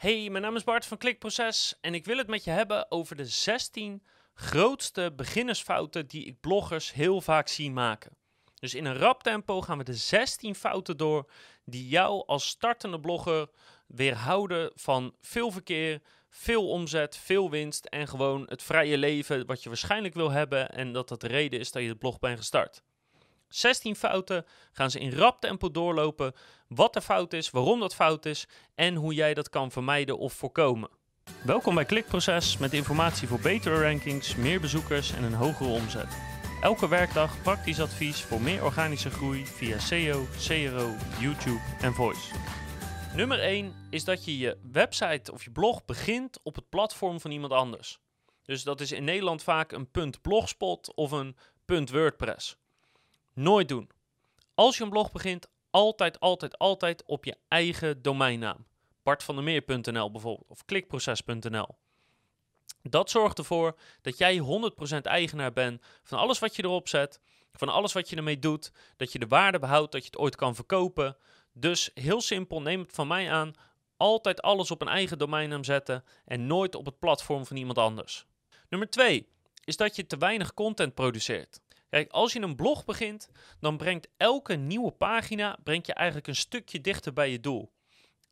Hey, mijn naam is Bart van Klikproces en ik wil het met je hebben over de 16 grootste beginnersfouten die ik bloggers heel vaak zie maken. Dus in een rap tempo gaan we de 16 fouten door die jou als startende blogger weerhouden van veel verkeer, veel omzet, veel winst en gewoon het vrije leven wat je waarschijnlijk wil hebben en dat dat de reden is dat je het blog bent gestart. 16 fouten gaan ze in rap tempo doorlopen, wat er fout is, waarom dat fout is en hoe jij dat kan vermijden of voorkomen. Welkom bij Klikproces met informatie voor betere rankings, meer bezoekers en een hogere omzet. Elke werkdag praktisch advies voor meer organische groei via SEO, CRO, YouTube en Voice. Nummer 1 is dat je je website of je blog begint op het platform van iemand anders. Dus dat is in Nederland vaak een .blogspot of een .wordpress. Nooit doen. Als je een blog begint, altijd, altijd, altijd op je eigen domeinnaam. bartvandermeer.nl bijvoorbeeld, of klikproces.nl. Dat zorgt ervoor dat jij 100% eigenaar bent van alles wat je erop zet, van alles wat je ermee doet, dat je de waarde behoudt, dat je het ooit kan verkopen. Dus heel simpel, neem het van mij aan, altijd alles op een eigen domeinnaam zetten en nooit op het platform van iemand anders. Nummer 2 is dat je te weinig content produceert. Kijk, als je een blog begint, dan brengt elke nieuwe pagina brengt je eigenlijk een stukje dichter bij je doel.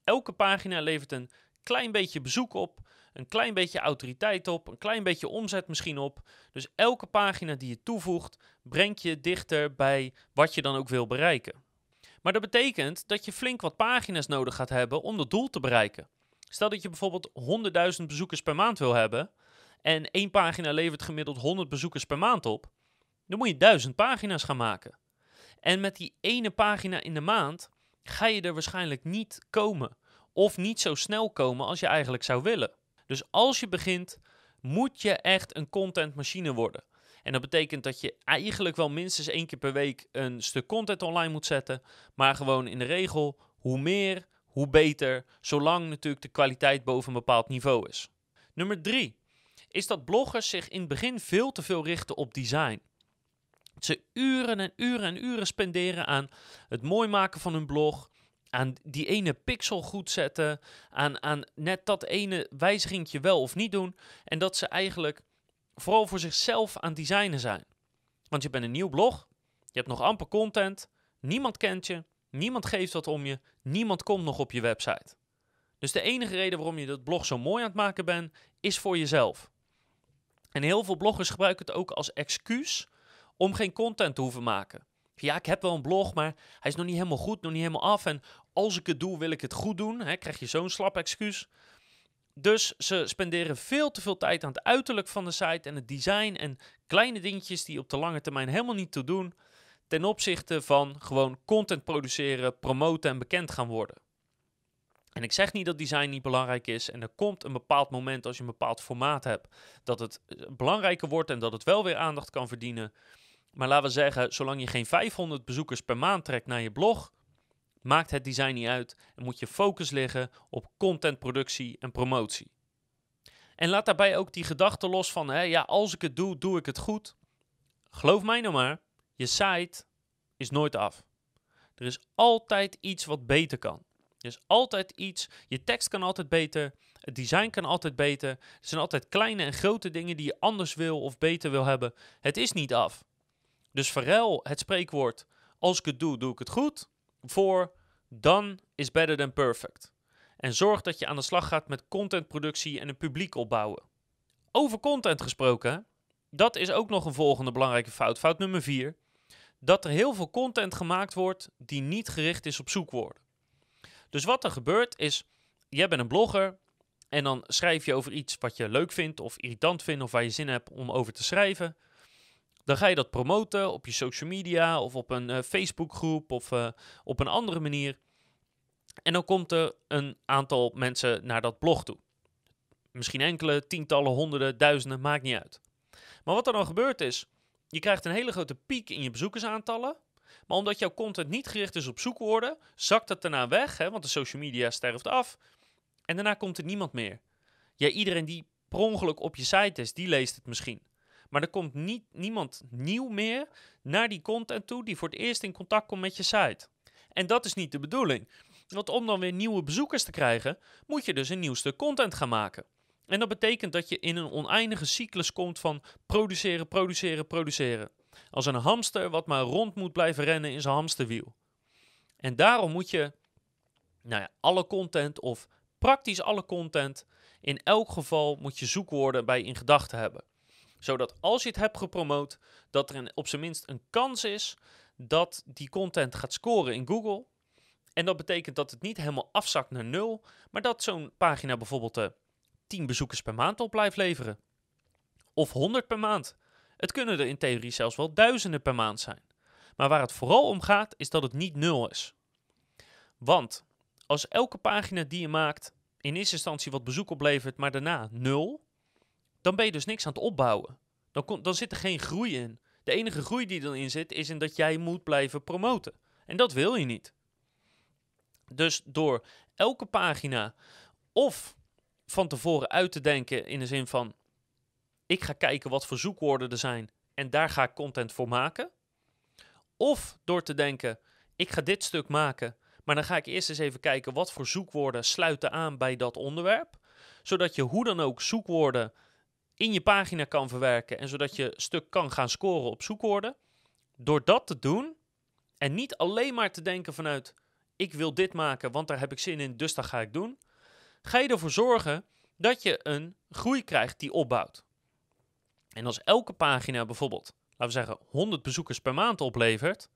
Elke pagina levert een klein beetje bezoek op, een klein beetje autoriteit op, een klein beetje omzet misschien op. Dus elke pagina die je toevoegt, brengt je dichter bij wat je dan ook wil bereiken. Maar dat betekent dat je flink wat pagina's nodig gaat hebben om dat doel te bereiken. Stel dat je bijvoorbeeld 100.000 bezoekers per maand wil hebben en één pagina levert gemiddeld 100 bezoekers per maand op, dan moet je 1000 pagina's gaan maken. En met die ene pagina in de maand ga je er waarschijnlijk niet komen. Of niet zo snel komen als je eigenlijk zou willen. Dus als je begint, moet je echt een contentmachine worden. En dat betekent dat je eigenlijk wel minstens één keer per week een stuk content online moet zetten. Maar gewoon in de regel, hoe meer, hoe beter. Zolang natuurlijk de kwaliteit boven een bepaald niveau is. Nummer drie is dat bloggers zich in het begin veel te veel richten op design. Ze uren en uren en uren spenderen aan het mooi maken van hun blog, aan die ene pixel goed zetten, aan, aan net dat ene wijzigingje wel of niet doen. En dat ze eigenlijk vooral voor zichzelf aan designen zijn. Want je bent een nieuw blog, je hebt nog amper content, niemand kent je, niemand geeft wat om je, niemand komt nog op je website. Dus de enige reden waarom je dat blog zo mooi aan het maken bent, is voor jezelf. En heel veel bloggers gebruiken het ook als excuus om geen content te hoeven maken. Ja, ik heb wel een blog, maar hij is nog niet helemaal goed, nog niet helemaal af. En als ik het doe, wil ik het goed doen. Hè, krijg je zo'n slap excuus. Dus ze spenderen veel te veel tijd aan het uiterlijk van de site en het design en kleine dingetjes die op de lange termijn helemaal niet toe doen. Ten opzichte van gewoon content produceren, promoten en bekend gaan worden. En ik zeg niet dat design niet belangrijk is. En er komt een bepaald moment als je een bepaald formaat hebt dat het eh, belangrijker wordt en dat het wel weer aandacht kan verdienen. Maar laten we zeggen, zolang je geen 500 bezoekers per maand trekt naar je blog, maakt het design niet uit en moet je focus liggen op contentproductie en promotie. En laat daarbij ook die gedachte los van, hè, ja, als ik het doe, doe ik het goed. Geloof mij nou maar, je site is nooit af. Er is altijd iets wat beter kan. Er is altijd iets, je tekst kan altijd beter, het design kan altijd beter. Er zijn altijd kleine en grote dingen die je anders wil of beter wil hebben. Het is niet af. Dus verruil het spreekwoord, als ik het doe, doe ik het goed, voor done is better than perfect. En zorg dat je aan de slag gaat met contentproductie en een publiek opbouwen. Over content gesproken, dat is ook nog een volgende belangrijke fout. Fout nummer 4. Dat er heel veel content gemaakt wordt die niet gericht is op zoekwoorden. Dus wat er gebeurt is, jij bent een blogger en dan schrijf je over iets wat je leuk vindt of irritant vindt of waar je zin hebt om over te schrijven. Dan ga je dat promoten op je social media of op een uh, Facebookgroep of uh, op een andere manier. En dan komt er een aantal mensen naar dat blog toe. Misschien enkele, tientallen, honderden, duizenden, maakt niet uit. Maar wat er dan gebeurt is, je krijgt een hele grote piek in je bezoekersaantallen. Maar omdat jouw content niet gericht is op zoekwoorden, zakt het daarna weg, hè, want de social media sterft af. En daarna komt er niemand meer. Ja, iedereen die per ongeluk op je site is, die leest het misschien. Maar er komt niet, niemand nieuw meer naar die content toe die voor het eerst in contact komt met je site. En dat is niet de bedoeling. Want om dan weer nieuwe bezoekers te krijgen, moet je dus een nieuw stuk content gaan maken. En dat betekent dat je in een oneindige cyclus komt van produceren, produceren, produceren. Als een hamster wat maar rond moet blijven rennen in zijn hamsterwiel. En daarom moet je nou ja, alle content of praktisch alle content, in elk geval moet je zoekwoorden bij in gedachten hebben. Zodat als je het hebt gepromoot, dat er op zijn minst een kans is dat die content gaat scoren in Google. En dat betekent dat het niet helemaal afzakt naar nul, maar dat zo'n pagina bijvoorbeeld de 10 bezoekers per maand op blijft leveren. Of 100 per maand. Het kunnen er in theorie zelfs wel duizenden per maand zijn. Maar waar het vooral om gaat, is dat het niet nul is. Want als elke pagina die je maakt in eerste instantie wat bezoek oplevert, maar daarna nul, dan ben je dus niks aan het opbouwen. Dan, dan zit er geen groei in. De enige groei die erin zit, is in dat jij moet blijven promoten. En dat wil je niet. Dus door elke pagina of van tevoren uit te denken in de zin van: ik ga kijken wat voor zoekwoorden er zijn en daar ga ik content voor maken. Of door te denken: ik ga dit stuk maken, maar dan ga ik eerst eens even kijken wat voor zoekwoorden sluiten aan bij dat onderwerp. Zodat je hoe dan ook zoekwoorden in je pagina kan verwerken en zodat je stuk kan gaan scoren op zoekwoorden. Door dat te doen en niet alleen maar te denken vanuit ik wil dit maken, want daar heb ik zin in, dus dat ga ik doen. Ga je ervoor zorgen dat je een groei krijgt die opbouwt. En als elke pagina bijvoorbeeld, laten we zeggen, 100 bezoekers per maand oplevert,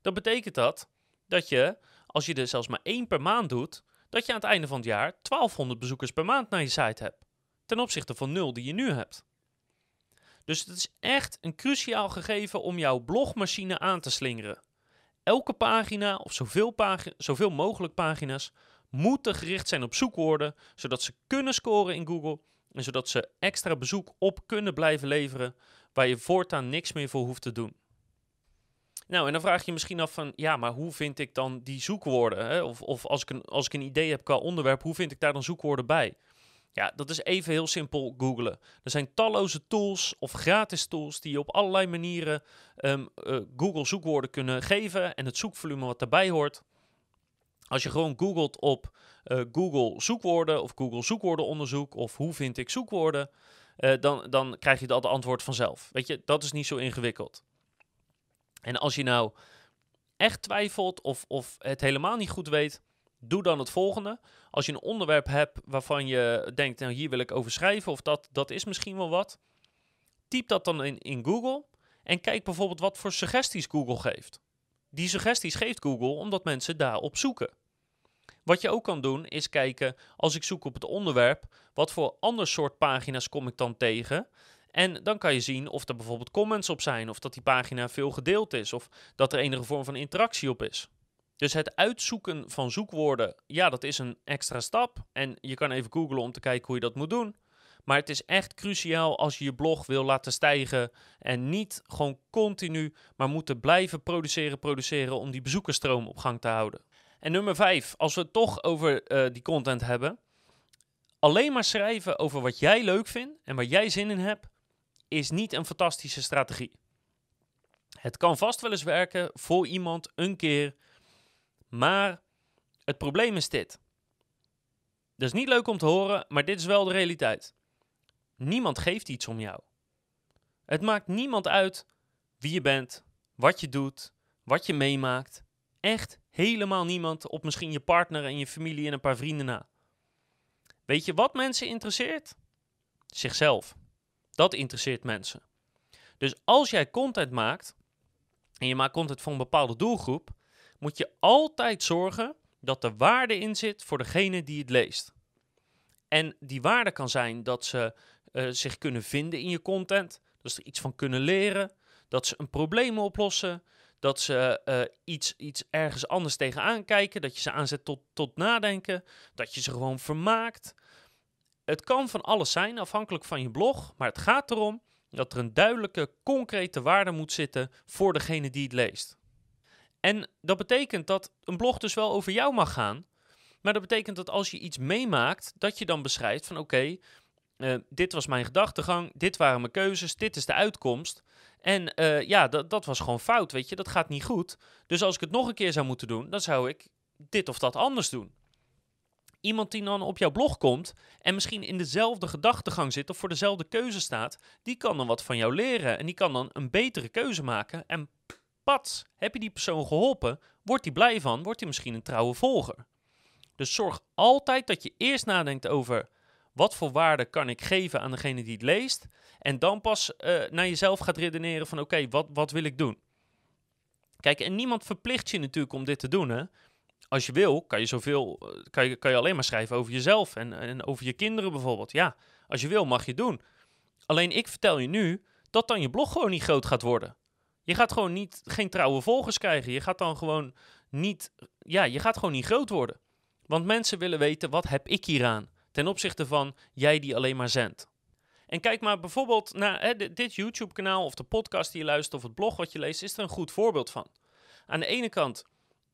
dan betekent dat dat je, als je er zelfs maar één per maand doet, dat je aan het einde van het jaar 1200 bezoekers per maand naar je site hebt. Ten opzichte van nul die je nu hebt. Dus het is echt een cruciaal gegeven om jouw blogmachine aan te slingeren. Elke pagina of zoveel, zoveel mogelijk pagina's moeten gericht zijn op zoekwoorden, zodat ze kunnen scoren in Google en zodat ze extra bezoek op kunnen blijven leveren, waar je voortaan niks meer voor hoeft te doen. Nou, en dan vraag je je misschien af van, ja, maar hoe vind ik dan die zoekwoorden? Hè? Of, of als, ik een, als ik een idee heb qua onderwerp, hoe vind ik daar dan zoekwoorden bij? Ja, dat is even heel simpel googlen. Er zijn talloze tools of gratis tools die je op allerlei manieren um, uh, Google zoekwoorden kunnen geven en het zoekvolume wat daarbij hoort. Als je gewoon googelt op uh, Google zoekwoorden of Google zoekwoordenonderzoek of hoe vind ik zoekwoorden, uh, dan, dan krijg je dat antwoord vanzelf. Weet je, dat is niet zo ingewikkeld. En als je nou echt twijfelt of, of het helemaal niet goed weet, doe dan het volgende. Als je een onderwerp hebt waarvan je denkt, nou hier wil ik over schrijven of dat, dat is misschien wel wat, typ dat dan in, in Google en kijk bijvoorbeeld wat voor suggesties Google geeft. Die suggesties geeft Google omdat mensen daarop zoeken. Wat je ook kan doen is kijken, als ik zoek op het onderwerp, wat voor ander soort pagina's kom ik dan tegen? En dan kan je zien of er bijvoorbeeld comments op zijn, of dat die pagina veel gedeeld is, of dat er enige vorm van interactie op is. Dus het uitzoeken van zoekwoorden, ja, dat is een extra stap. En je kan even googlen om te kijken hoe je dat moet doen. Maar het is echt cruciaal als je je blog wil laten stijgen en niet gewoon continu, maar moeten blijven produceren, produceren om die bezoekersstroom op gang te houden. En nummer 5, als we het toch over uh, die content hebben, alleen maar schrijven over wat jij leuk vindt en waar jij zin in hebt, is niet een fantastische strategie. Het kan vast wel eens werken voor iemand een keer, maar het probleem is dit. Dat is niet leuk om te horen, maar dit is wel de realiteit. Niemand geeft iets om jou. Het maakt niemand uit wie je bent, wat je doet, wat je meemaakt. Echt helemaal niemand op misschien je partner en je familie en een paar vrienden na. Weet je wat mensen interesseert? Zichzelf. Dat interesseert mensen. Dus als jij content maakt en je maakt content voor een bepaalde doelgroep, moet je altijd zorgen dat er waarde in zit voor degene die het leest. En die waarde kan zijn dat ze uh, zich kunnen vinden in je content, dat ze er iets van kunnen leren, dat ze een probleem oplossen, dat ze uh, iets, iets ergens anders tegenaan kijken, dat je ze aanzet tot, tot nadenken, dat je ze gewoon vermaakt. Het kan van alles zijn, afhankelijk van je blog, maar het gaat erom dat er een duidelijke, concrete waarde moet zitten voor degene die het leest. En dat betekent dat een blog dus wel over jou mag gaan, maar dat betekent dat als je iets meemaakt, dat je dan beschrijft van oké, uh, dit was mijn gedachtegang, dit waren mijn keuzes, dit is de uitkomst. En uh, ja, dat, dat was gewoon fout, weet je, dat gaat niet goed. Dus als ik het nog een keer zou moeten doen, dan zou ik dit of dat anders doen. Iemand die dan op jouw blog komt en misschien in dezelfde gedachtegang zit of voor dezelfde keuze staat, die kan dan wat van jou leren en die kan dan een betere keuze maken. En heb je die persoon geholpen, wordt hij blij van, wordt hij misschien een trouwe volger. Dus zorg altijd dat je eerst nadenkt over wat voor waarde kan ik geven aan degene die het leest. En dan pas uh, naar jezelf gaat redeneren van oké, wat, wat wil ik doen? Kijk, en niemand verplicht je natuurlijk om dit te doen. Als je wil, kan je, zoveel, eh, kan, je, kan je alleen maar schrijven over jezelf en, en over je kinderen bijvoorbeeld. Ja, als je wil mag je doen. Alleen ik vertel je nu dat dan je blog gewoon niet groot gaat worden. Je gaat gewoon niet, geen trouwe volgers krijgen. Je gaat dan gewoon niet, ja, je gaat gewoon niet groot worden. Want mensen willen weten, wat heb ik hieraan? Ten opzichte van jij die alleen maar zendt. En kijk maar bijvoorbeeld naar hè, dit YouTube-kanaal of de podcast die je luistert of het blog wat je leest, is er een goed voorbeeld van. Aan de ene kant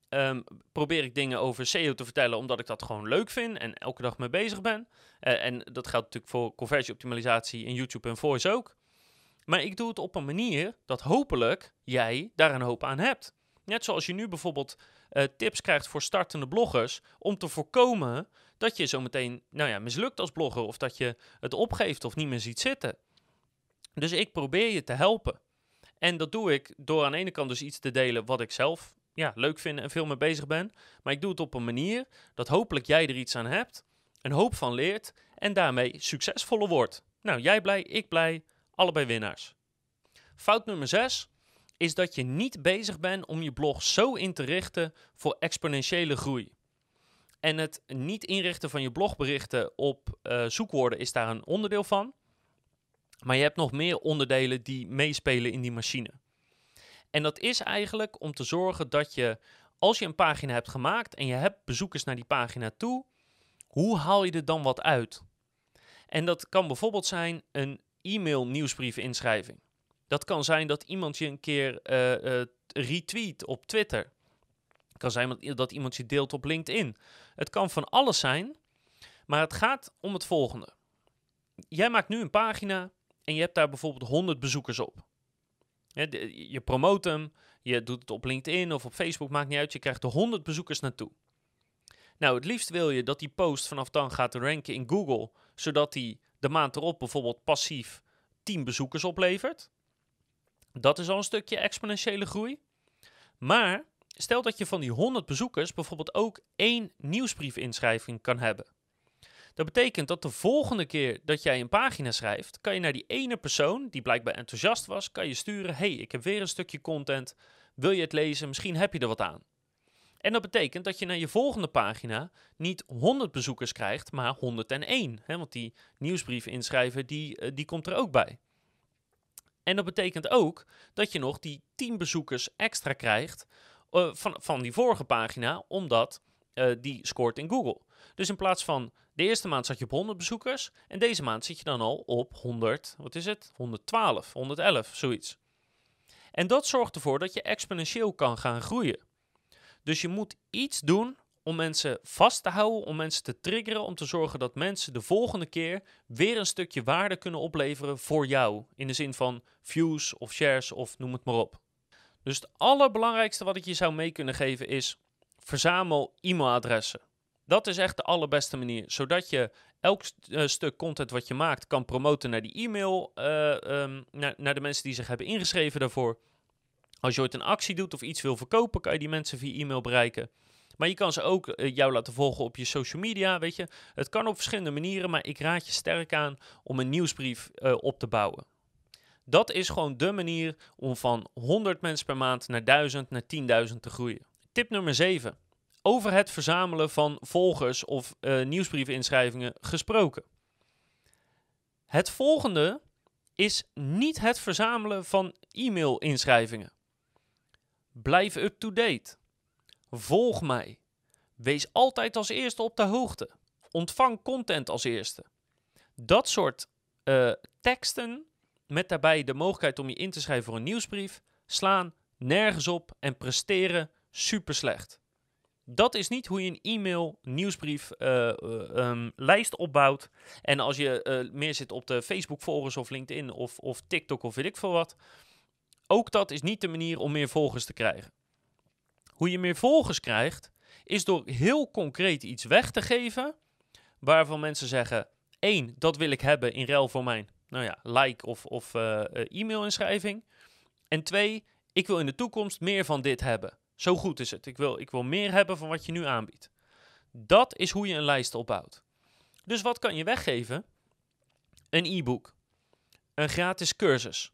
ehm, probeer ik dingen over SEO te vertellen omdat ik dat gewoon leuk vind en elke dag mee bezig ben. Uh, en dat geldt natuurlijk voor conversieoptimalisatie in YouTube en Voice ook. Maar ik doe het op een manier dat hopelijk jij daar een hoop aan hebt. Net zoals je nu bijvoorbeeld uh, tips krijgt voor startende bloggers om te voorkomen dat je zometeen nou ja, mislukt als blogger of dat je het opgeeft of niet meer ziet zitten. Dus ik probeer je te helpen. En dat doe ik door aan de ene kant dus iets te delen wat ik zelf ja, leuk vind en veel mee bezig ben. Maar ik doe het op een manier dat hopelijk jij er iets aan hebt, een hoop van leert en daarmee succesvoller wordt. Nou, jij blij, ik blij, allebei winnaars. Fout nummer 6 is dat je niet bezig bent om je blog zo in te richten voor exponentiële groei. En het niet inrichten van je blogberichten op uh, zoekwoorden is daar een onderdeel van. Maar je hebt nog meer onderdelen die meespelen in die machine. En dat is eigenlijk om te zorgen dat je, als je een pagina hebt gemaakt en je hebt bezoekers naar die pagina toe, hoe haal je er dan wat uit? En dat kan bijvoorbeeld zijn een e-mail nieuwsbrief inschrijving. Dat kan zijn dat iemand je een keer uh, retweet op Twitter. Het kan zijn dat iemand je deelt op LinkedIn. Het kan van alles zijn, maar het gaat om het volgende. Jij maakt nu een pagina en je hebt daar bijvoorbeeld 100 bezoekers op. Je promoot hem, je doet het op LinkedIn of op Facebook, maakt niet uit. Je krijgt er 100 bezoekers naartoe. Nou, het liefst wil je dat die post vanaf dan gaat ranken in Google, zodat die de maand erop bijvoorbeeld passief 10 bezoekers oplevert. Dat is al een stukje exponentiële groei. Maar stel dat je van die 100 bezoekers bijvoorbeeld ook één nieuwsbriefinschrijving kan hebben. Dat betekent dat de volgende keer dat jij een pagina schrijft, kan je naar die ene persoon die blijkbaar enthousiast was, kan je sturen: "Hey, ik heb weer een stukje content. Wil je het lezen? Misschien heb je er wat aan." En dat betekent dat je naar je volgende pagina niet 100 bezoekers krijgt, maar 101. Hè? Want die nieuwsbrief inschrijven, die, eh, die komt er ook bij. En dat betekent ook dat je nog die 10 bezoekers extra krijgt uh, van, van die vorige pagina, omdat uh, die scoort in Google. Dus in plaats van de eerste maand zat je op 100 bezoekers en deze maand zit je dan al op 100, wat is het? 112, 111, zoiets. En dat zorgt ervoor dat je exponentieel kan gaan groeien. Dus je moet iets doen om mensen vast te houden, om mensen te triggeren, om te zorgen dat mensen de volgende keer weer een stukje waarde kunnen opleveren voor jou. In de zin van views of shares of noem het maar op. Dus het allerbelangrijkste wat ik je zou mee kunnen geven is: verzamel e-mailadressen. Dat is echt de allerbeste manier, zodat je elk uh, stuk content wat je maakt kan promoten naar die e-mail, uh, um, naar, naar de mensen die zich hebben ingeschreven daarvoor. Als je ooit een actie doet of iets wil verkopen, kan je die mensen via e-mail bereiken. Maar je kan ze ook uh, jou laten volgen op je social media, weet je. Het kan op verschillende manieren, maar ik raad je sterk aan om een nieuwsbrief uh, op te bouwen. Dat is gewoon de manier om van 100 mensen per maand naar 1000, naar 10.000 te groeien. Tip nummer 7. Over het verzamelen van volgers of uh, nieuwsbriefinschrijvingen gesproken. Het volgende is niet het verzamelen van e-mail-inschrijvingen. Blijf up-to-date. Volg mij. Wees altijd als eerste op de hoogte. Ontvang content als eerste. Dat soort uh, teksten met daarbij de mogelijkheid om je in te schrijven voor een nieuwsbrief slaan nergens op en presteren super slecht. Dat is niet hoe je een e-mail nieuwsbrief uh, um, lijst opbouwt. En als je meer zit op de Facebook volgers of LinkedIn of, of TikTok of weet ik veel wat. Ook dat is niet de manier om meer volgers te krijgen. Hoe je meer volgers krijgt, is door heel concreet iets weg te geven, waarvan mensen zeggen, één, dat wil ik hebben in ruil voor mijn nou ja, like of, of uh, e-mail-inschrijving. En twee, ik wil in de toekomst meer van dit hebben. Zo goed is het. Ik wil, ik wil meer hebben van wat je nu aanbiedt. Dat is hoe je een lijst opbouwt. Dus wat kan je weggeven? Een e-book, een gratis cursus,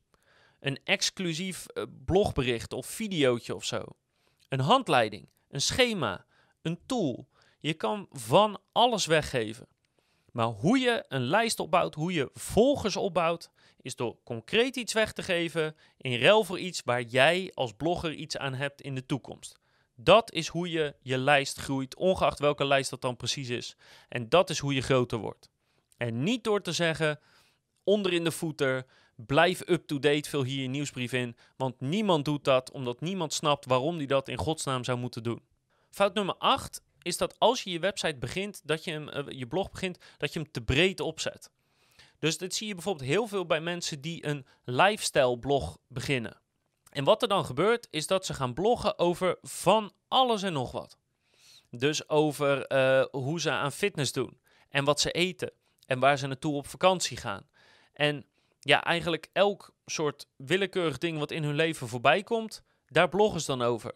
een exclusief uh, blogbericht of videootje of zo, een handleiding, een schema, een tool. Je kan van alles weggeven. Maar hoe je een lijst opbouwt, hoe je volgers opbouwt, is door concreet iets weg te geven in ruil voor iets waar jij als blogger iets aan hebt in de toekomst. Dat is hoe je je lijst groeit, ongeacht welke lijst dat dan precies is. En dat is hoe je groter wordt. En niet door te zeggen, onder in de voeter, blijf up-to-date, vul hier je nieuwsbrief in. Want niemand doet dat, omdat niemand snapt waarom die dat in godsnaam zou moeten doen. Fout nummer 8 is dat als je je website begint, dat je uh, je blog begint, dat je hem te breed opzet. Dus dit zie je bijvoorbeeld heel veel bij mensen die een lifestyle blog beginnen. En wat er dan gebeurt, is dat ze gaan bloggen over van alles en nog wat. Dus over uh, hoe ze aan fitness doen en wat ze eten en waar ze naartoe op vakantie gaan. En ja, eigenlijk elk soort willekeurig ding wat in hun leven voorbij komt, daar bloggen ze dan over.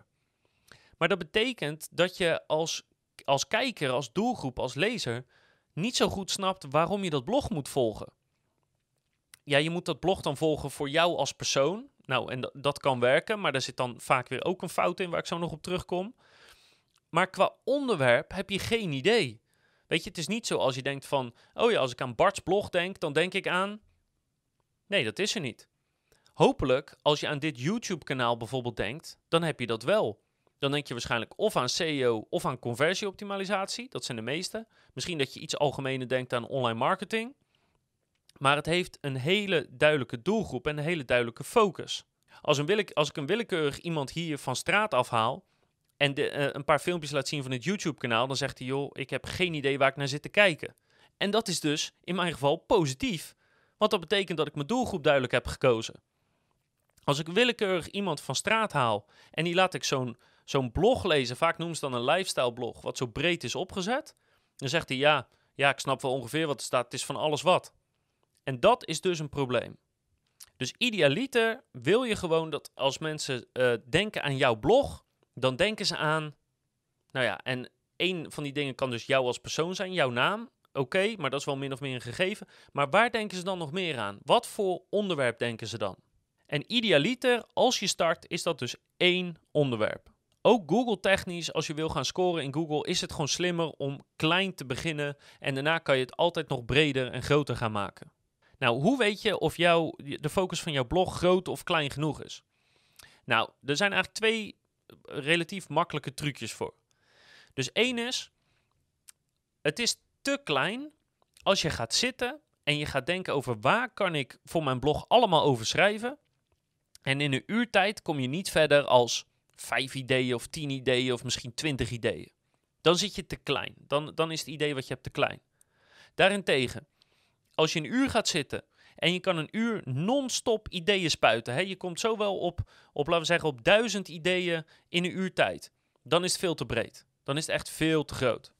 Maar dat betekent dat je als, als kijker, als doelgroep, als lezer niet zo goed snapt waarom je dat blog moet volgen. Ja, je moet dat blog dan volgen voor jou als persoon. Nou, en dat kan werken, maar daar zit dan vaak weer ook een fout in waar ik zo nog op terugkom. Maar qua onderwerp heb je geen idee. Weet je, het is niet zo als je denkt van, oh ja, als ik aan Bart's blog denk, dan denk ik aan. Nee, dat is er niet. Hopelijk, als je aan dit YouTube-kanaal bijvoorbeeld denkt, dan heb je dat wel. Dan denk je waarschijnlijk of aan SEO of aan conversieoptimalisatie. Dat zijn de meeste. Misschien dat je iets algemener denkt aan online marketing. Maar het heeft een hele duidelijke doelgroep en een hele duidelijke focus. Als, een als ik een willekeurig iemand hier van straat afhaal en de, uh, een paar filmpjes laat zien van het YouTube-kanaal, dan zegt hij: joh, ik heb geen idee waar ik naar zit te kijken. En dat is dus in mijn geval positief, want dat betekent dat ik mijn doelgroep duidelijk heb gekozen. Als ik willekeurig iemand van straat haal en die laat ik zo'n blog lezen, vaak noemen ze dan een lifestyle blog, wat zo breed is opgezet, dan zegt hij ja, ja, ik snap wel ongeveer wat er staat, het is van alles wat. En dat is dus een probleem. Dus idealiter wil je gewoon dat als mensen uh, denken aan jouw blog, dan denken ze aan, nou ja, en een van die dingen kan dus jou als persoon zijn, jouw naam. Oké, maar dat is wel min of meer een gegeven. Maar waar denken ze dan nog meer aan? Wat voor onderwerp denken ze dan? En idealiter, als je start, is dat dus één onderwerp. Ook Google technisch, als je wil gaan scoren in Google, is het gewoon slimmer om klein te beginnen en daarna kan je het altijd nog breder en groter gaan maken. Nou, hoe weet je of jou, de focus van jouw blog groot of klein genoeg is? Nou, er zijn eigenlijk twee relatief makkelijke trucjes voor. Dus één is, het is te klein als je gaat zitten en je gaat denken over waar kan ik voor mijn blog allemaal over schrijven. En in een uurtijd kom je niet verder als vijf ideeën of tien ideeën of misschien twintig ideeën. Dan zit je te klein. Dan, dan is het idee wat je hebt te klein. Daarentegen, als je een uur gaat zitten en je kan een uur non-stop ideeën spuiten. Hè? Je komt zo wel op, op, laten we zeggen, op duizend ideeën in een uur tijd. Dan is het veel te breed. Dan is het echt veel te groot.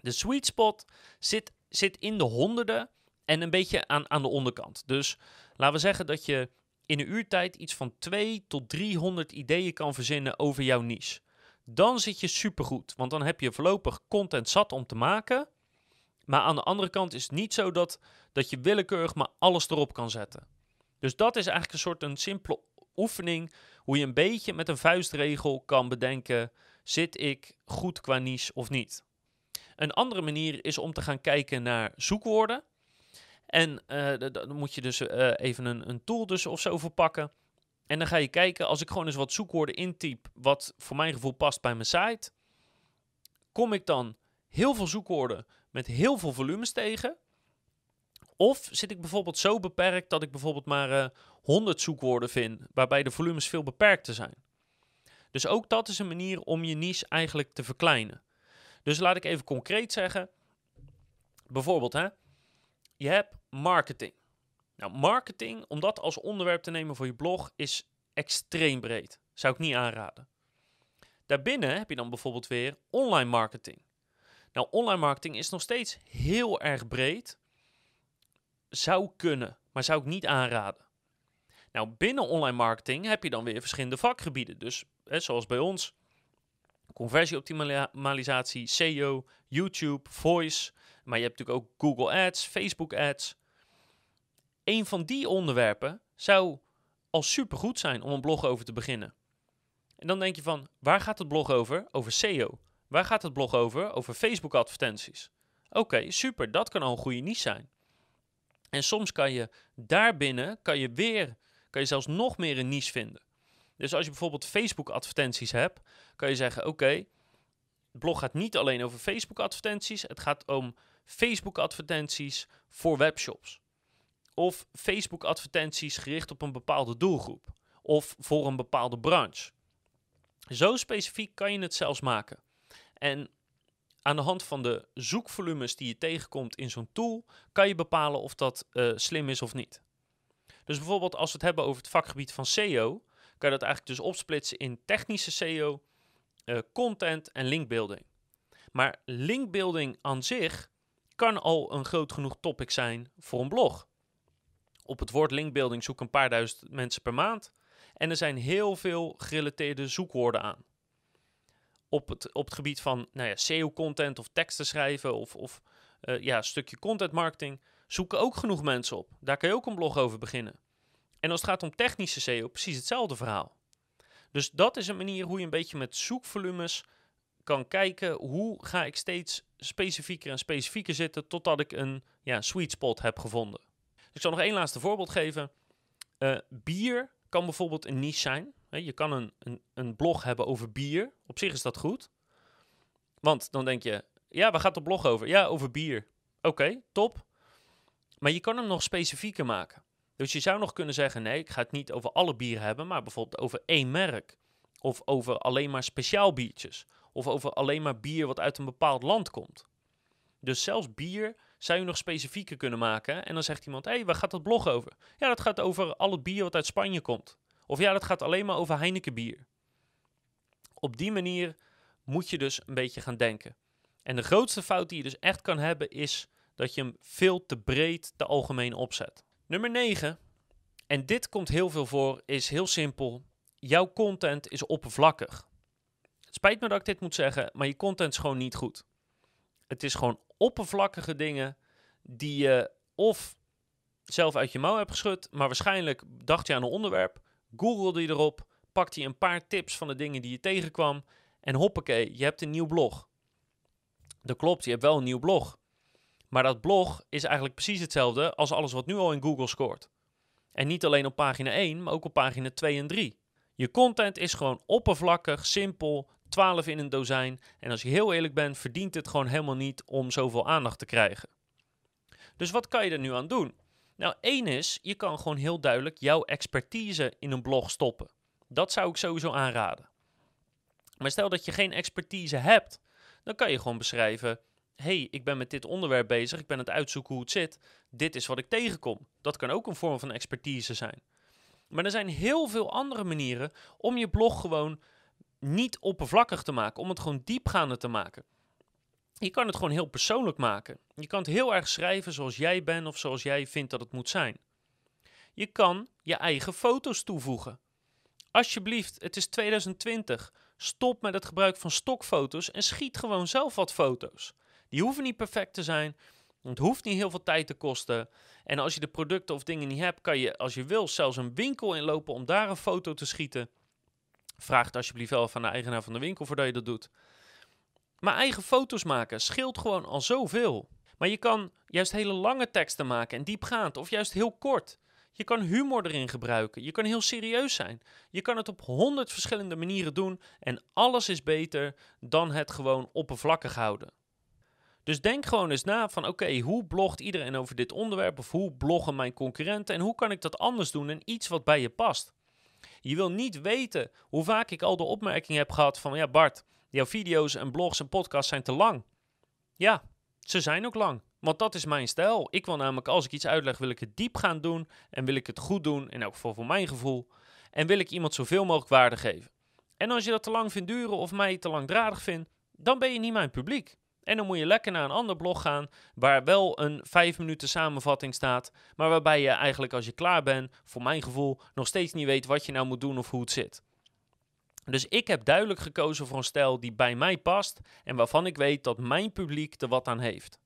De sweet spot zit, zit in de honderden en een beetje aan, aan de onderkant. Dus laten we zeggen dat je in een uurtijd iets van 2 tot 300 ideeën kan verzinnen over jouw niche. Dan zit je supergoed, want dan heb je voorlopig content zat om te maken. Maar aan de andere kant is het niet zo dat, dat je willekeurig maar alles erop kan zetten. Dus dat is eigenlijk een soort een simpele oefening hoe je een beetje met een vuistregel kan bedenken: zit ik goed qua niche of niet? Een andere manier is om te gaan kijken naar zoekwoorden. En uh, dan moet je dus uh, even een, een tool dus of zo voor pakken. En dan ga je kijken, als ik gewoon eens wat zoekwoorden intyp, wat voor mijn gevoel past bij mijn site, kom ik dan heel veel zoekwoorden met heel veel volumes tegen? Of zit ik bijvoorbeeld zo beperkt dat ik bijvoorbeeld maar uh, 100 zoekwoorden vind, waarbij de volumes veel beperkter zijn? Dus ook dat is een manier om je niche eigenlijk te verkleinen. Dus laat ik even concreet zeggen. Bijvoorbeeld, hè, je hebt marketing. Nou, marketing, om dat als onderwerp te nemen voor je blog, is extreem breed. Zou ik niet aanraden. Daarbinnen heb je dan bijvoorbeeld weer online marketing. Nou, online marketing is nog steeds heel erg breed. Zou kunnen, maar zou ik niet aanraden. Nou, binnen online marketing heb je dan weer verschillende vakgebieden. Dus hè, zoals bij ons, conversieoptimalisatie, SEO, YouTube, voice. Maar je hebt natuurlijk ook Google Ads, Facebook Ads. Een van die onderwerpen zou al supergoed zijn om een blog over te beginnen. En dan denk je van, waar gaat het blog over? Over SEO. Waar gaat het blog over? Over Facebook advertenties. Oké, super, dat kan al een goede niche zijn. En soms kan je daarbinnen, kan je weer, kan je zelfs nog meer een niche vinden. Dus als je bijvoorbeeld Facebook advertenties hebt, kan je zeggen, oké, het blog gaat niet alleen over Facebook advertenties, het gaat om Facebook advertenties voor webshops. Of Facebook advertenties gericht op een bepaalde doelgroep. Of voor een bepaalde branche. Zo specifiek kan je het zelfs maken. En aan de hand van de zoekvolumes die je tegenkomt in zo'n tool, kan je bepalen of dat uh, slim is of niet. Dus bijvoorbeeld als we het hebben over het vakgebied van SEO, kan je dat eigenlijk dus opsplitsen in technische SEO, eh, content en linkbuilding. Maar linkbuilding aan zich kan al een groot genoeg topic zijn voor een blog. Op het woord linkbuilding zoeken een paar duizend mensen per maand. En er zijn heel veel gerelateerde zoekwoorden aan. Op het, op het gebied van nou ja, SEO-content of teksten schrijven of, of uh, ja, stukje content marketing zoeken ook genoeg mensen op. Daar kan je ook een blog over beginnen. En als het gaat om technische SEO, precies hetzelfde verhaal. Dus dat is een manier hoe je een beetje met zoekvolumes kan kijken hoe ga ik steeds specifieker en specifieker zitten totdat ik een ja, sweet spot heb gevonden. Ik zal nog één laatste voorbeeld geven. Uh, bier kan bijvoorbeeld een niche zijn. Je kan een, een, een, blog hebben over bier. Op zich is dat goed. Want dan denk je, ja, waar gaat de blog over? Ja, over bier. Oké, top. Maar je kan hem nog specifieker maken. Dus je zou nog kunnen zeggen, nee, ik ga het niet over alle bieren hebben, maar bijvoorbeeld over één merk. Of over alleen maar speciaal biertjes. Of over alleen maar bier wat uit een bepaald land komt. Dus zelfs bier zou je nog specifieker kunnen maken. En dan zegt iemand, hé, hey, waar gaat dat blog over? Ja, dat gaat over al het bier wat uit Spanje komt. Of ja, dat gaat alleen maar over Heineken bier. Op die manier moet je dus een beetje gaan denken. En de grootste fout die je dus echt kan hebben is dat je hem veel te breed te algemeen opzet. Nummer 9, en dit komt heel veel voor, is heel simpel. Jouw content is oppervlakkig. Het spijt me dat ik dit moet zeggen, maar je content is gewoon niet goed. Het is gewoon oppervlakkige dingen die je of zelf uit je mouw hebt geschud, maar waarschijnlijk dacht je aan een onderwerp, googelde je erop, pakte je een paar tips van de dingen die je tegenkwam en hoppakee, je hebt een nieuw blog. Dat klopt, je hebt wel een nieuw blog. Maar dat blog is eigenlijk precies hetzelfde als alles wat nu al in Google scoort. En niet alleen op pagina 1, maar ook op pagina 2 en 3. Je content is gewoon oppervlakkig, simpel, 12 in een dozijn. En als je heel eerlijk bent, verdient het gewoon helemaal niet om zoveel aandacht te krijgen. Dus wat kan je er nu aan doen? Nou, één is, je kan gewoon heel duidelijk jouw expertise in een blog stoppen. Dat zou ik sowieso aanraden. Maar stel dat je geen expertise hebt, dan kan je gewoon beschrijven: hey, ik ben met dit onderwerp bezig, ik ben het uitzoeken hoe het zit. Dit is wat ik tegenkom. Dat kan ook een vorm van expertise zijn. Maar er zijn heel veel andere manieren om je blog gewoon niet oppervlakkig te maken, om het gewoon diepgaander te maken. Je kan het gewoon heel persoonlijk maken. Je kan het heel erg schrijven zoals jij bent of zoals jij vindt dat het moet zijn. Je kan je eigen foto's toevoegen. Alsjeblieft, het is 2020. Stop met het gebruik van stokfoto's en schiet gewoon zelf wat foto's. Die hoeven niet perfect te zijn. Het hoeft niet heel veel tijd te kosten. En als je de producten of dingen niet hebt, kan je als je wil zelfs een winkel inlopen om daar een foto te schieten. Vraag het alsjeblieft wel van de eigenaar van de winkel voordat je dat doet. Maar eigen foto's maken scheelt gewoon al zoveel. Maar je kan juist hele lange teksten maken en diepgaand of juist heel kort. Je kan humor erin gebruiken. Je kan heel serieus zijn. Je kan het op honderd verschillende manieren doen en alles is beter dan het gewoon oppervlakkig houden. Dus denk gewoon eens na van oké, hoe blogt iedereen over dit onderwerp of hoe bloggen mijn concurrenten en hoe kan ik dat anders doen en iets wat bij je past. Je wil niet weten hoe vaak ik al de opmerking heb gehad van ja Bart, jouw video's en blogs en podcasts zijn te lang. Ja, ze zijn ook lang. Want dat is mijn stijl. Ik wil namelijk, als ik iets uitleg, wil ik het diep gaan doen. En wil ik het goed doen, in elk geval voor mijn gevoel. En wil ik iemand zoveel mogelijk waarde geven. En als je dat te lang vindt duren of mij te langdradig vindt, dan ben je niet mijn publiek. En dan moet je lekker naar een ander blog gaan waar wel een 5 minuten samenvatting staat, maar waarbij je eigenlijk als je klaar bent, voor mijn gevoel, nog steeds niet weet wat je nou moet doen of hoe het zit. Dus ik heb duidelijk gekozen voor een stijl die bij mij past en waarvan ik weet dat mijn publiek er wat aan heeft.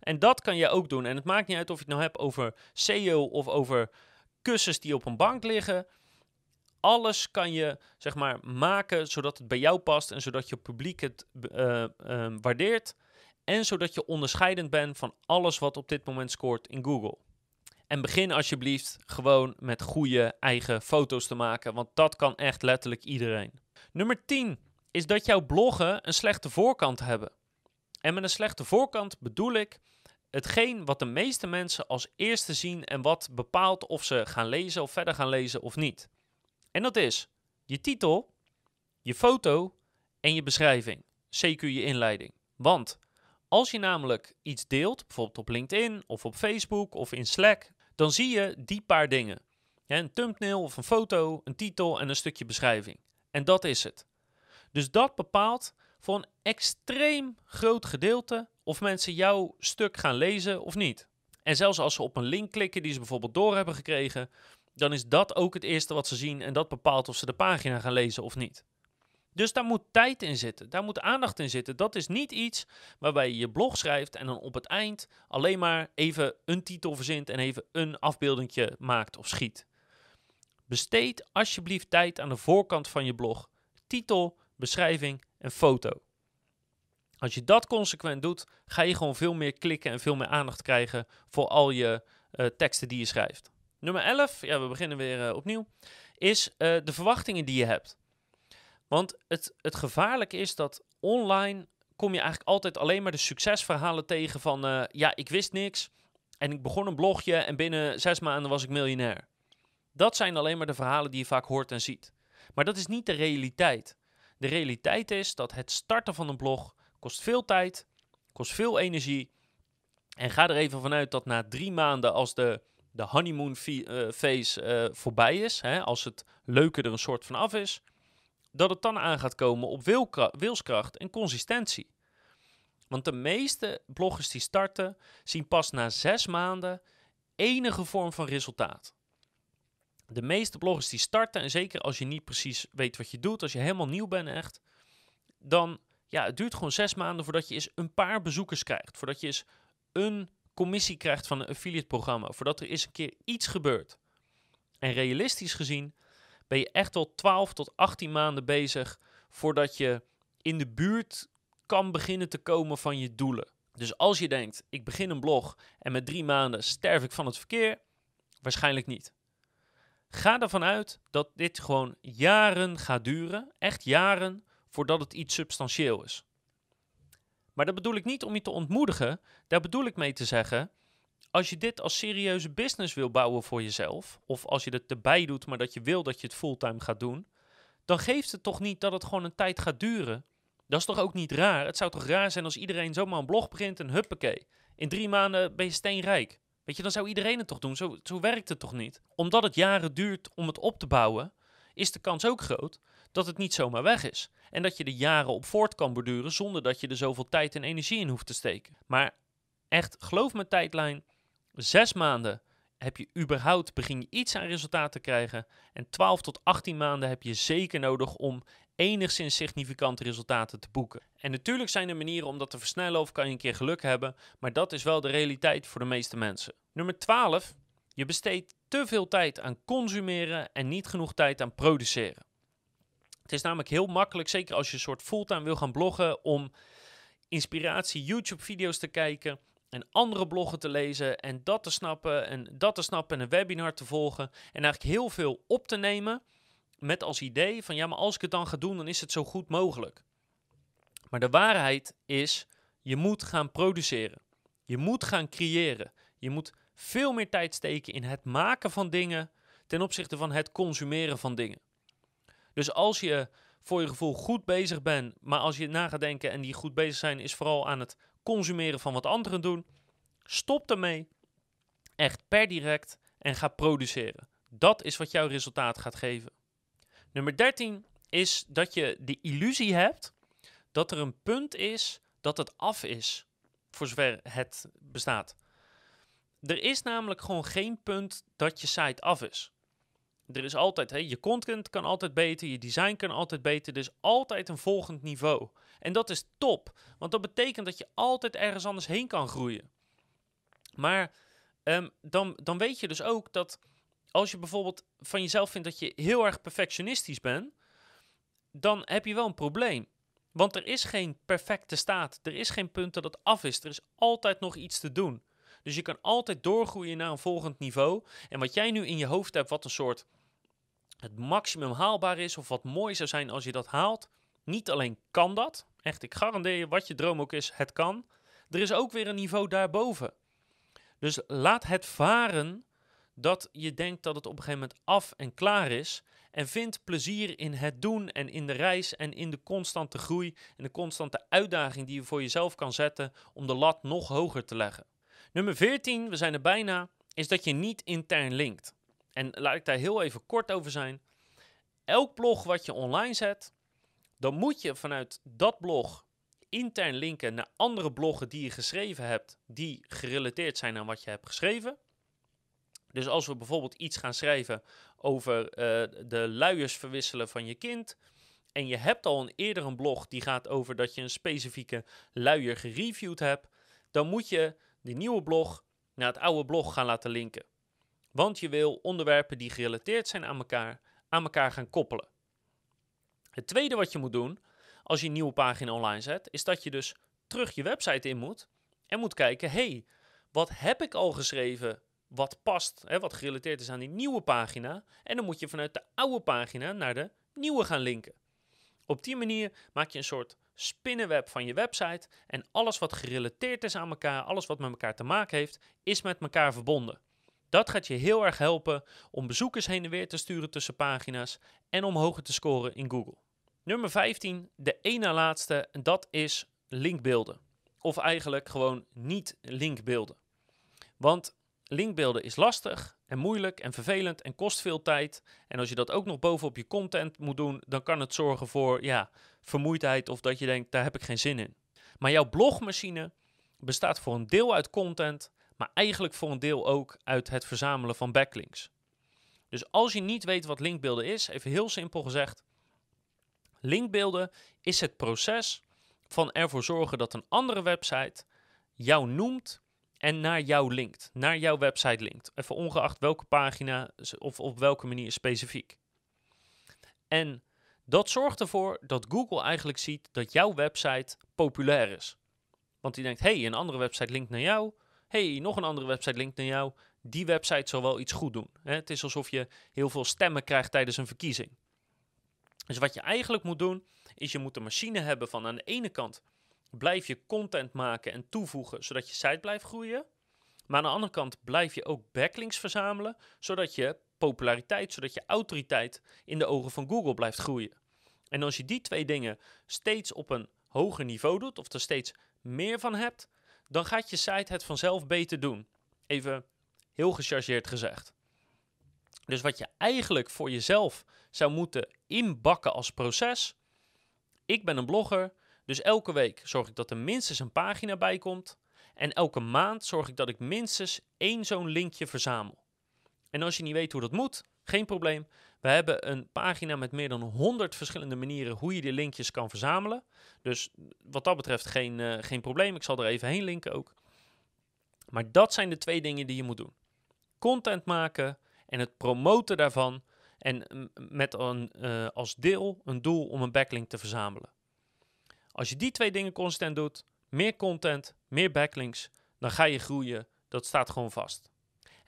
En dat kan je ook doen. En het maakt niet uit of je het nou hebt over SEO of over kussens die op een bank liggen. Alles kan je zeg maar maken zodat het bij jou past en zodat je publiek het uh, uh, waardeert. En zodat je onderscheidend bent van alles wat op dit moment scoort in Google. En begin alsjeblieft gewoon met goede eigen foto's te maken, want dat kan echt letterlijk iedereen. Nummer 10 is dat jouw bloggen een slechte voorkant hebben. En met een slechte voorkant bedoel ik hetgeen wat de meeste mensen als eerste zien en wat bepaalt of ze gaan lezen of verder gaan lezen of niet. En dat is je titel, je foto en je beschrijving, CQ je inleiding. Want als je namelijk iets deelt, bijvoorbeeld op LinkedIn of op Facebook of in Slack, dan zie je die paar dingen. een thumbnail of een foto, een titel en een stukje beschrijving. En dat is het. Dus dat bepaalt voor een extreem groot gedeelte of mensen jouw stuk gaan lezen of niet. En zelfs als ze op een link klikken die ze bijvoorbeeld door hebben gekregen, dan is dat ook het eerste wat ze zien en dat bepaalt of ze de pagina gaan lezen of niet. Dus daar moet tijd in zitten, daar moet aandacht in zitten. Dat is niet iets waarbij je je blog schrijft en dan op het eind alleen maar even een titel verzint en even een afbeeldingje maakt of schiet. Besteed alsjeblieft tijd aan de voorkant van je blog. Titel, beschrijving en foto. Als je dat consequent doet, ga je gewoon veel meer klikken en veel meer aandacht krijgen voor al je uh, teksten die je schrijft. Nummer 11, ja, we beginnen weer uh, opnieuw, is uh, de verwachtingen die je hebt. Want het, het gevaarlijke is dat online kom je eigenlijk altijd alleen maar de succesverhalen tegen van, ja, ik wist niks en ik begon een blogje en binnen zes maanden was ik miljonair. Dat zijn alleen maar de verhalen die je vaak hoort en ziet. Maar dat is niet de realiteit. De realiteit is dat het starten van een blog kost veel tijd, kost veel energie. En ga er even vanuit dat na drie maanden, als de, de honeymoon uh, phase uh, voorbij is, hè, als het leuke er een soort van af is, dat het dan aan gaat komen op wilskracht en consistentie. Want de meeste bloggers die starten, zien pas na zes maanden enige vorm van resultaat. De meeste bloggers die starten, en zeker als je niet precies weet wat je doet, als je helemaal nieuw bent echt, dan ja, het duurt gewoon zes maanden voordat je eens een paar bezoekers krijgt. Voordat je eens een commissie krijgt van een affiliate programma. Voordat er eens een keer iets gebeurt. En realistisch gezien ben je echt wel 12 tot 18 maanden bezig voordat je in de buurt kan beginnen te komen van je doelen. Dus als je denkt, ik begin een blog en met drie maanden sterf ik van het verkeer, waarschijnlijk niet. Ga ervan uit dat dit gewoon jaren gaat duren, echt jaren, voordat het iets substantieel is. Maar dat bedoel ik niet om je te ontmoedigen, daar bedoel ik mee te zeggen, als je dit als serieuze business wil bouwen voor jezelf, of als je het erbij doet, maar dat je wil dat je het fulltime gaat doen, dan geeft het toch niet dat het gewoon een tijd gaat duren. Dat is toch ook niet raar? Het zou toch raar zijn als iedereen zomaar een blog begint en huppakee. In drie maanden ben je steenrijk. Weet je, dan zou iedereen het toch doen. Zo, zo werkt het toch niet? Omdat het jaren duurt om het op te bouwen, is de kans ook groot dat het niet zomaar weg is. En dat je er jaren op voort kan borduren zonder dat je er zoveel tijd en energie in hoeft te steken. Maar echt, geloof me tijdlijn, zes maanden heb je überhaupt, begin je iets aan resultaat te krijgen. En 12 tot 18 maanden heb je zeker nodig om enigszins significante resultaten te boeken. En natuurlijk zijn er manieren om dat te versnellen of kan je een keer geluk hebben, maar dat is wel de realiteit voor de meeste mensen. Nummer 12. Je besteedt te veel tijd aan consumeren en niet genoeg tijd aan produceren. Het is namelijk heel makkelijk, zeker als je een soort fulltime wil gaan bloggen, om inspiratie YouTube-video's te kijken en andere bloggen te lezen en dat te snappen en dat te snappen en een webinar te volgen en eigenlijk heel veel op te nemen met als idee van ja, maar als ik het dan ga doen, dan is het zo goed mogelijk. Maar de waarheid is, je moet gaan produceren. Je moet gaan creëren. Je moet veel meer tijd steken in het maken van dingen ten opzichte van het consumeren van dingen. Dus als je voor je gevoel goed bezig bent, maar als je na gaat denken en die goed bezig zijn, is vooral aan het consumeren van wat anderen doen, stop ermee. Echt per direct en ga produceren. Dat is wat jouw resultaat gaat geven. Nummer 13 is dat je de illusie hebt dat er een punt is dat het af is, voor zover het bestaat. Er is namelijk gewoon geen punt dat je site af is. Er is altijd, hè, je content kan altijd beter, je design kan altijd beter. Er is altijd een volgend niveau. En dat is top, want dat betekent dat je altijd ergens anders heen kan groeien. Maar ehm, dan, dan weet je dus ook dat als je bijvoorbeeld van jezelf vindt dat je heel erg perfectionistisch bent, dan heb je wel een probleem. Want er is geen perfecte staat. Er is geen punt dat het af is. Er is altijd nog iets te doen. Dus je kan altijd doorgroeien naar een volgend niveau. En wat jij nu in je hoofd hebt, wat een soort het maximum haalbaar is, of wat mooi zou zijn als je dat haalt. Niet alleen kan dat, echt, ik garandeer je, wat je droom ook is, het kan. Er is ook weer een niveau daarboven. Dus laat het varen dat je denkt dat het op een gegeven moment af en klaar is. En vind plezier in het doen en in de reis en in de constante groei en de constante uitdaging die je voor jezelf kan zetten om de lat nog hoger te leggen. Nummer 14, we zijn er bijna, is dat je niet intern linkt. En laat ik daar heel even kort over zijn. Elk blog wat je online zet, dan moet je vanuit dat blog intern linken naar andere bloggen die je geschreven hebt, die gerelateerd zijn aan wat je hebt geschreven. Dus als we bijvoorbeeld iets gaan schrijven over uh, de luiers verwisselen van je kind. En je hebt al een eerder een blog die gaat over dat je een specifieke luier gereviewd hebt. Dan moet je die nieuwe blog naar het oude blog gaan laten linken. Want je wil onderwerpen die gerelateerd zijn aan elkaar, aan elkaar gaan koppelen. Het tweede wat je moet doen als je een nieuwe pagina online zet, is dat je dus terug je website in moet en moet kijken, hey, wat heb ik al geschreven wat past, hè, wat gerelateerd is aan die nieuwe pagina. En dan moet je vanuit de oude pagina naar de nieuwe gaan linken. Op die manier maak je een soort spinnenweb van je website. En alles wat gerelateerd is aan elkaar, alles wat met elkaar te maken heeft, is met elkaar verbonden. Dat gaat je heel erg helpen om bezoekers heen en weer te sturen tussen pagina's en om hoger te scoren in Google. Nummer 15, de ene laatste, dat is linkbeelden. Of eigenlijk gewoon niet linkbeelden. Want linkbeelden is lastig en moeilijk en vervelend en kost veel tijd. En als je dat ook nog bovenop je content moet doen, dan kan het zorgen voor ja, vermoeidheid of dat je denkt, daar heb ik geen zin in. Maar jouw blogmachine bestaat voor een deel uit content, maar eigenlijk voor een deel ook uit het verzamelen van backlinks. Dus als je niet weet wat linkbeelden is, even heel simpel gezegd, linkbeelden is het proces van ervoor zorgen dat een andere website jou noemt en naar jou linkt, naar jouw website linkt. Even ongeacht welke pagina of op welke manier specifiek. En dat zorgt ervoor dat Google eigenlijk ziet dat jouw website populair is. Want die denkt, hey, een andere website linkt naar jou. Hey, nog een andere website linkt naar jou. Die website zal wel iets goed doen. Het is alsof je heel veel stemmen krijgt tijdens een verkiezing. Dus wat je eigenlijk moet doen, is je moet een machine hebben van aan de ene kant blijf je content maken en toevoegen, zodat je site blijft groeien. Maar aan de andere kant blijf je ook backlinks verzamelen, zodat je populariteit, zodat je autoriteit in de ogen van Google blijft groeien. En als je die twee dingen steeds op een hoger niveau doet, of er steeds meer van hebt, dan gaat je site het vanzelf beter doen. Even heel gechargeerd gezegd. Dus wat je eigenlijk voor jezelf zou moeten inbakken als proces. Ik ben een blogger, dus elke week zorg ik dat er minstens een pagina bij komt. En elke maand zorg ik dat ik minstens één zo'n linkje verzamel. En als je niet weet hoe dat moet, geen probleem. We hebben een pagina met meer dan 100 verschillende manieren hoe je die linkjes kan verzamelen. Dus wat dat betreft geen, uh, geen probleem. Ik zal er even heen linken ook. Maar dat zijn de twee dingen die je moet doen. Content maken en het promoten daarvan. En met een, uh, als deel een doel om een backlink te verzamelen. Als je die twee dingen constant doet, meer content, meer backlinks, dan ga je groeien. Dat staat gewoon vast.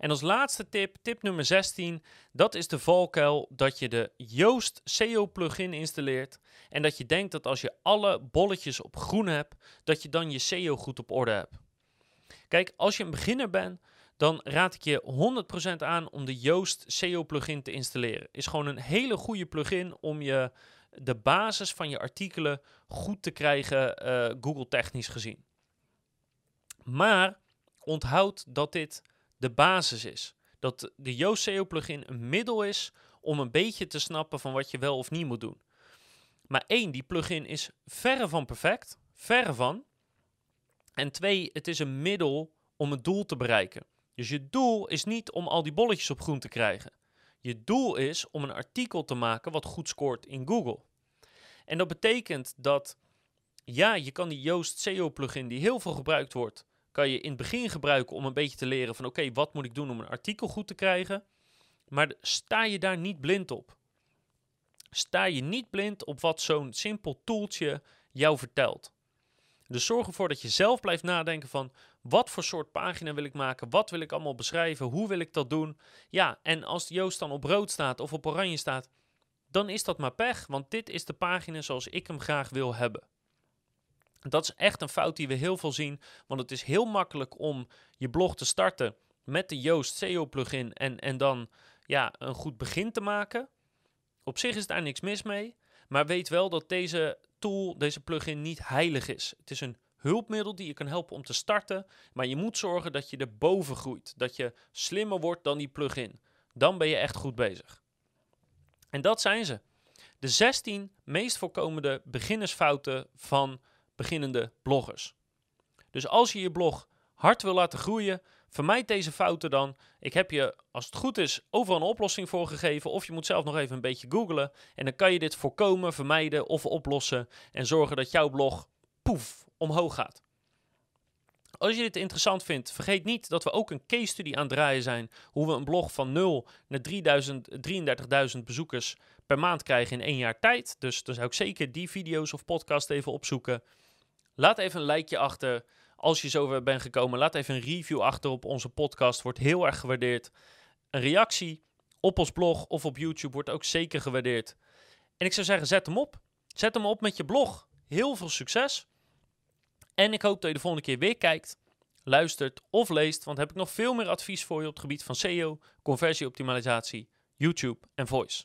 En als laatste tip, tip nummer 16, dat is de valkuil dat je de Yoast SEO plugin installeert en dat je denkt dat als je alle bolletjes op groen hebt, dat je dan je SEO goed op orde hebt. Kijk, als je een beginner bent, dan raad ik je 100% aan om de Yoast SEO plugin te installeren. Is gewoon een hele goede plugin om je de basis van je artikelen goed te krijgen, uh, Google technisch gezien. Maar onthoud dat dit de basis is. Dat de Yoast SEO plugin een middel is om een beetje te snappen van wat je wel of niet moet doen. Maar één, die plugin is verre van perfect. Verre van. En twee, het is een middel om het doel te bereiken. Dus je doel is niet om al die bolletjes op groen te krijgen. Je doel is om een artikel te maken wat goed scoort in Google. En dat betekent dat, ja, je kan die Yoast SEO plugin die heel veel gebruikt wordt, kan je in het begin gebruiken om een beetje te leren van oké, wat moet ik doen om een artikel goed te krijgen? Maar sta je daar niet blind op? Sta je niet blind op wat zo'n simpel toeltje jou vertelt? Dus zorg ervoor dat je zelf blijft nadenken van wat voor soort pagina wil ik maken, wat wil ik allemaal beschrijven, hoe wil ik dat doen. Ja, en als Joost dan op rood staat of op oranje staat, dan is dat maar pech, want dit is de pagina zoals ik hem graag wil hebben. Dat is echt een fout die we heel veel zien, want het is heel makkelijk om je blog te starten met de Joost SEO plugin en, en dan ja, een goed begin te maken. Op zich is daar niks mis mee, maar weet wel dat deze tool, deze plugin niet heilig is. Het is een hulpmiddel die je kan helpen om te starten, maar je moet zorgen dat je er boven groeit, dat je slimmer wordt dan die plugin. Dan ben je echt goed bezig. En dat zijn ze. De 16 meest voorkomende beginnersfouten van beginnende bloggers. Dus als je je blog hard wil laten groeien, vermijd deze fouten dan. Ik heb je, als het goed is, overal een oplossing voor gegeven. Of je moet zelf nog even een beetje googlen. En dan kan je dit voorkomen, vermijden of oplossen. En zorgen dat jouw blog, poef, omhoog gaat. Als je dit interessant vindt, vergeet niet dat we ook een case study aan het draaien zijn. Hoe we een blog van 0 naar 33.000 bezoekers per maand krijgen in één jaar tijd. Dus dan zou ik zeker die video's of podcast even opzoeken. Laat even een likeje achter. Als je zover bent gekomen, laat even een review achter op onze podcast. Wordt heel erg gewaardeerd. Een reactie op ons blog of op YouTube wordt ook zeker gewaardeerd. En ik zou zeggen, zet hem op. Zet hem op met je blog. Heel veel succes. En ik hoop dat je de volgende keer weer kijkt, luistert of leest, want heb ik nog veel meer advies voor je op het gebied van SEO, conversieoptimalisatie, YouTube en voice.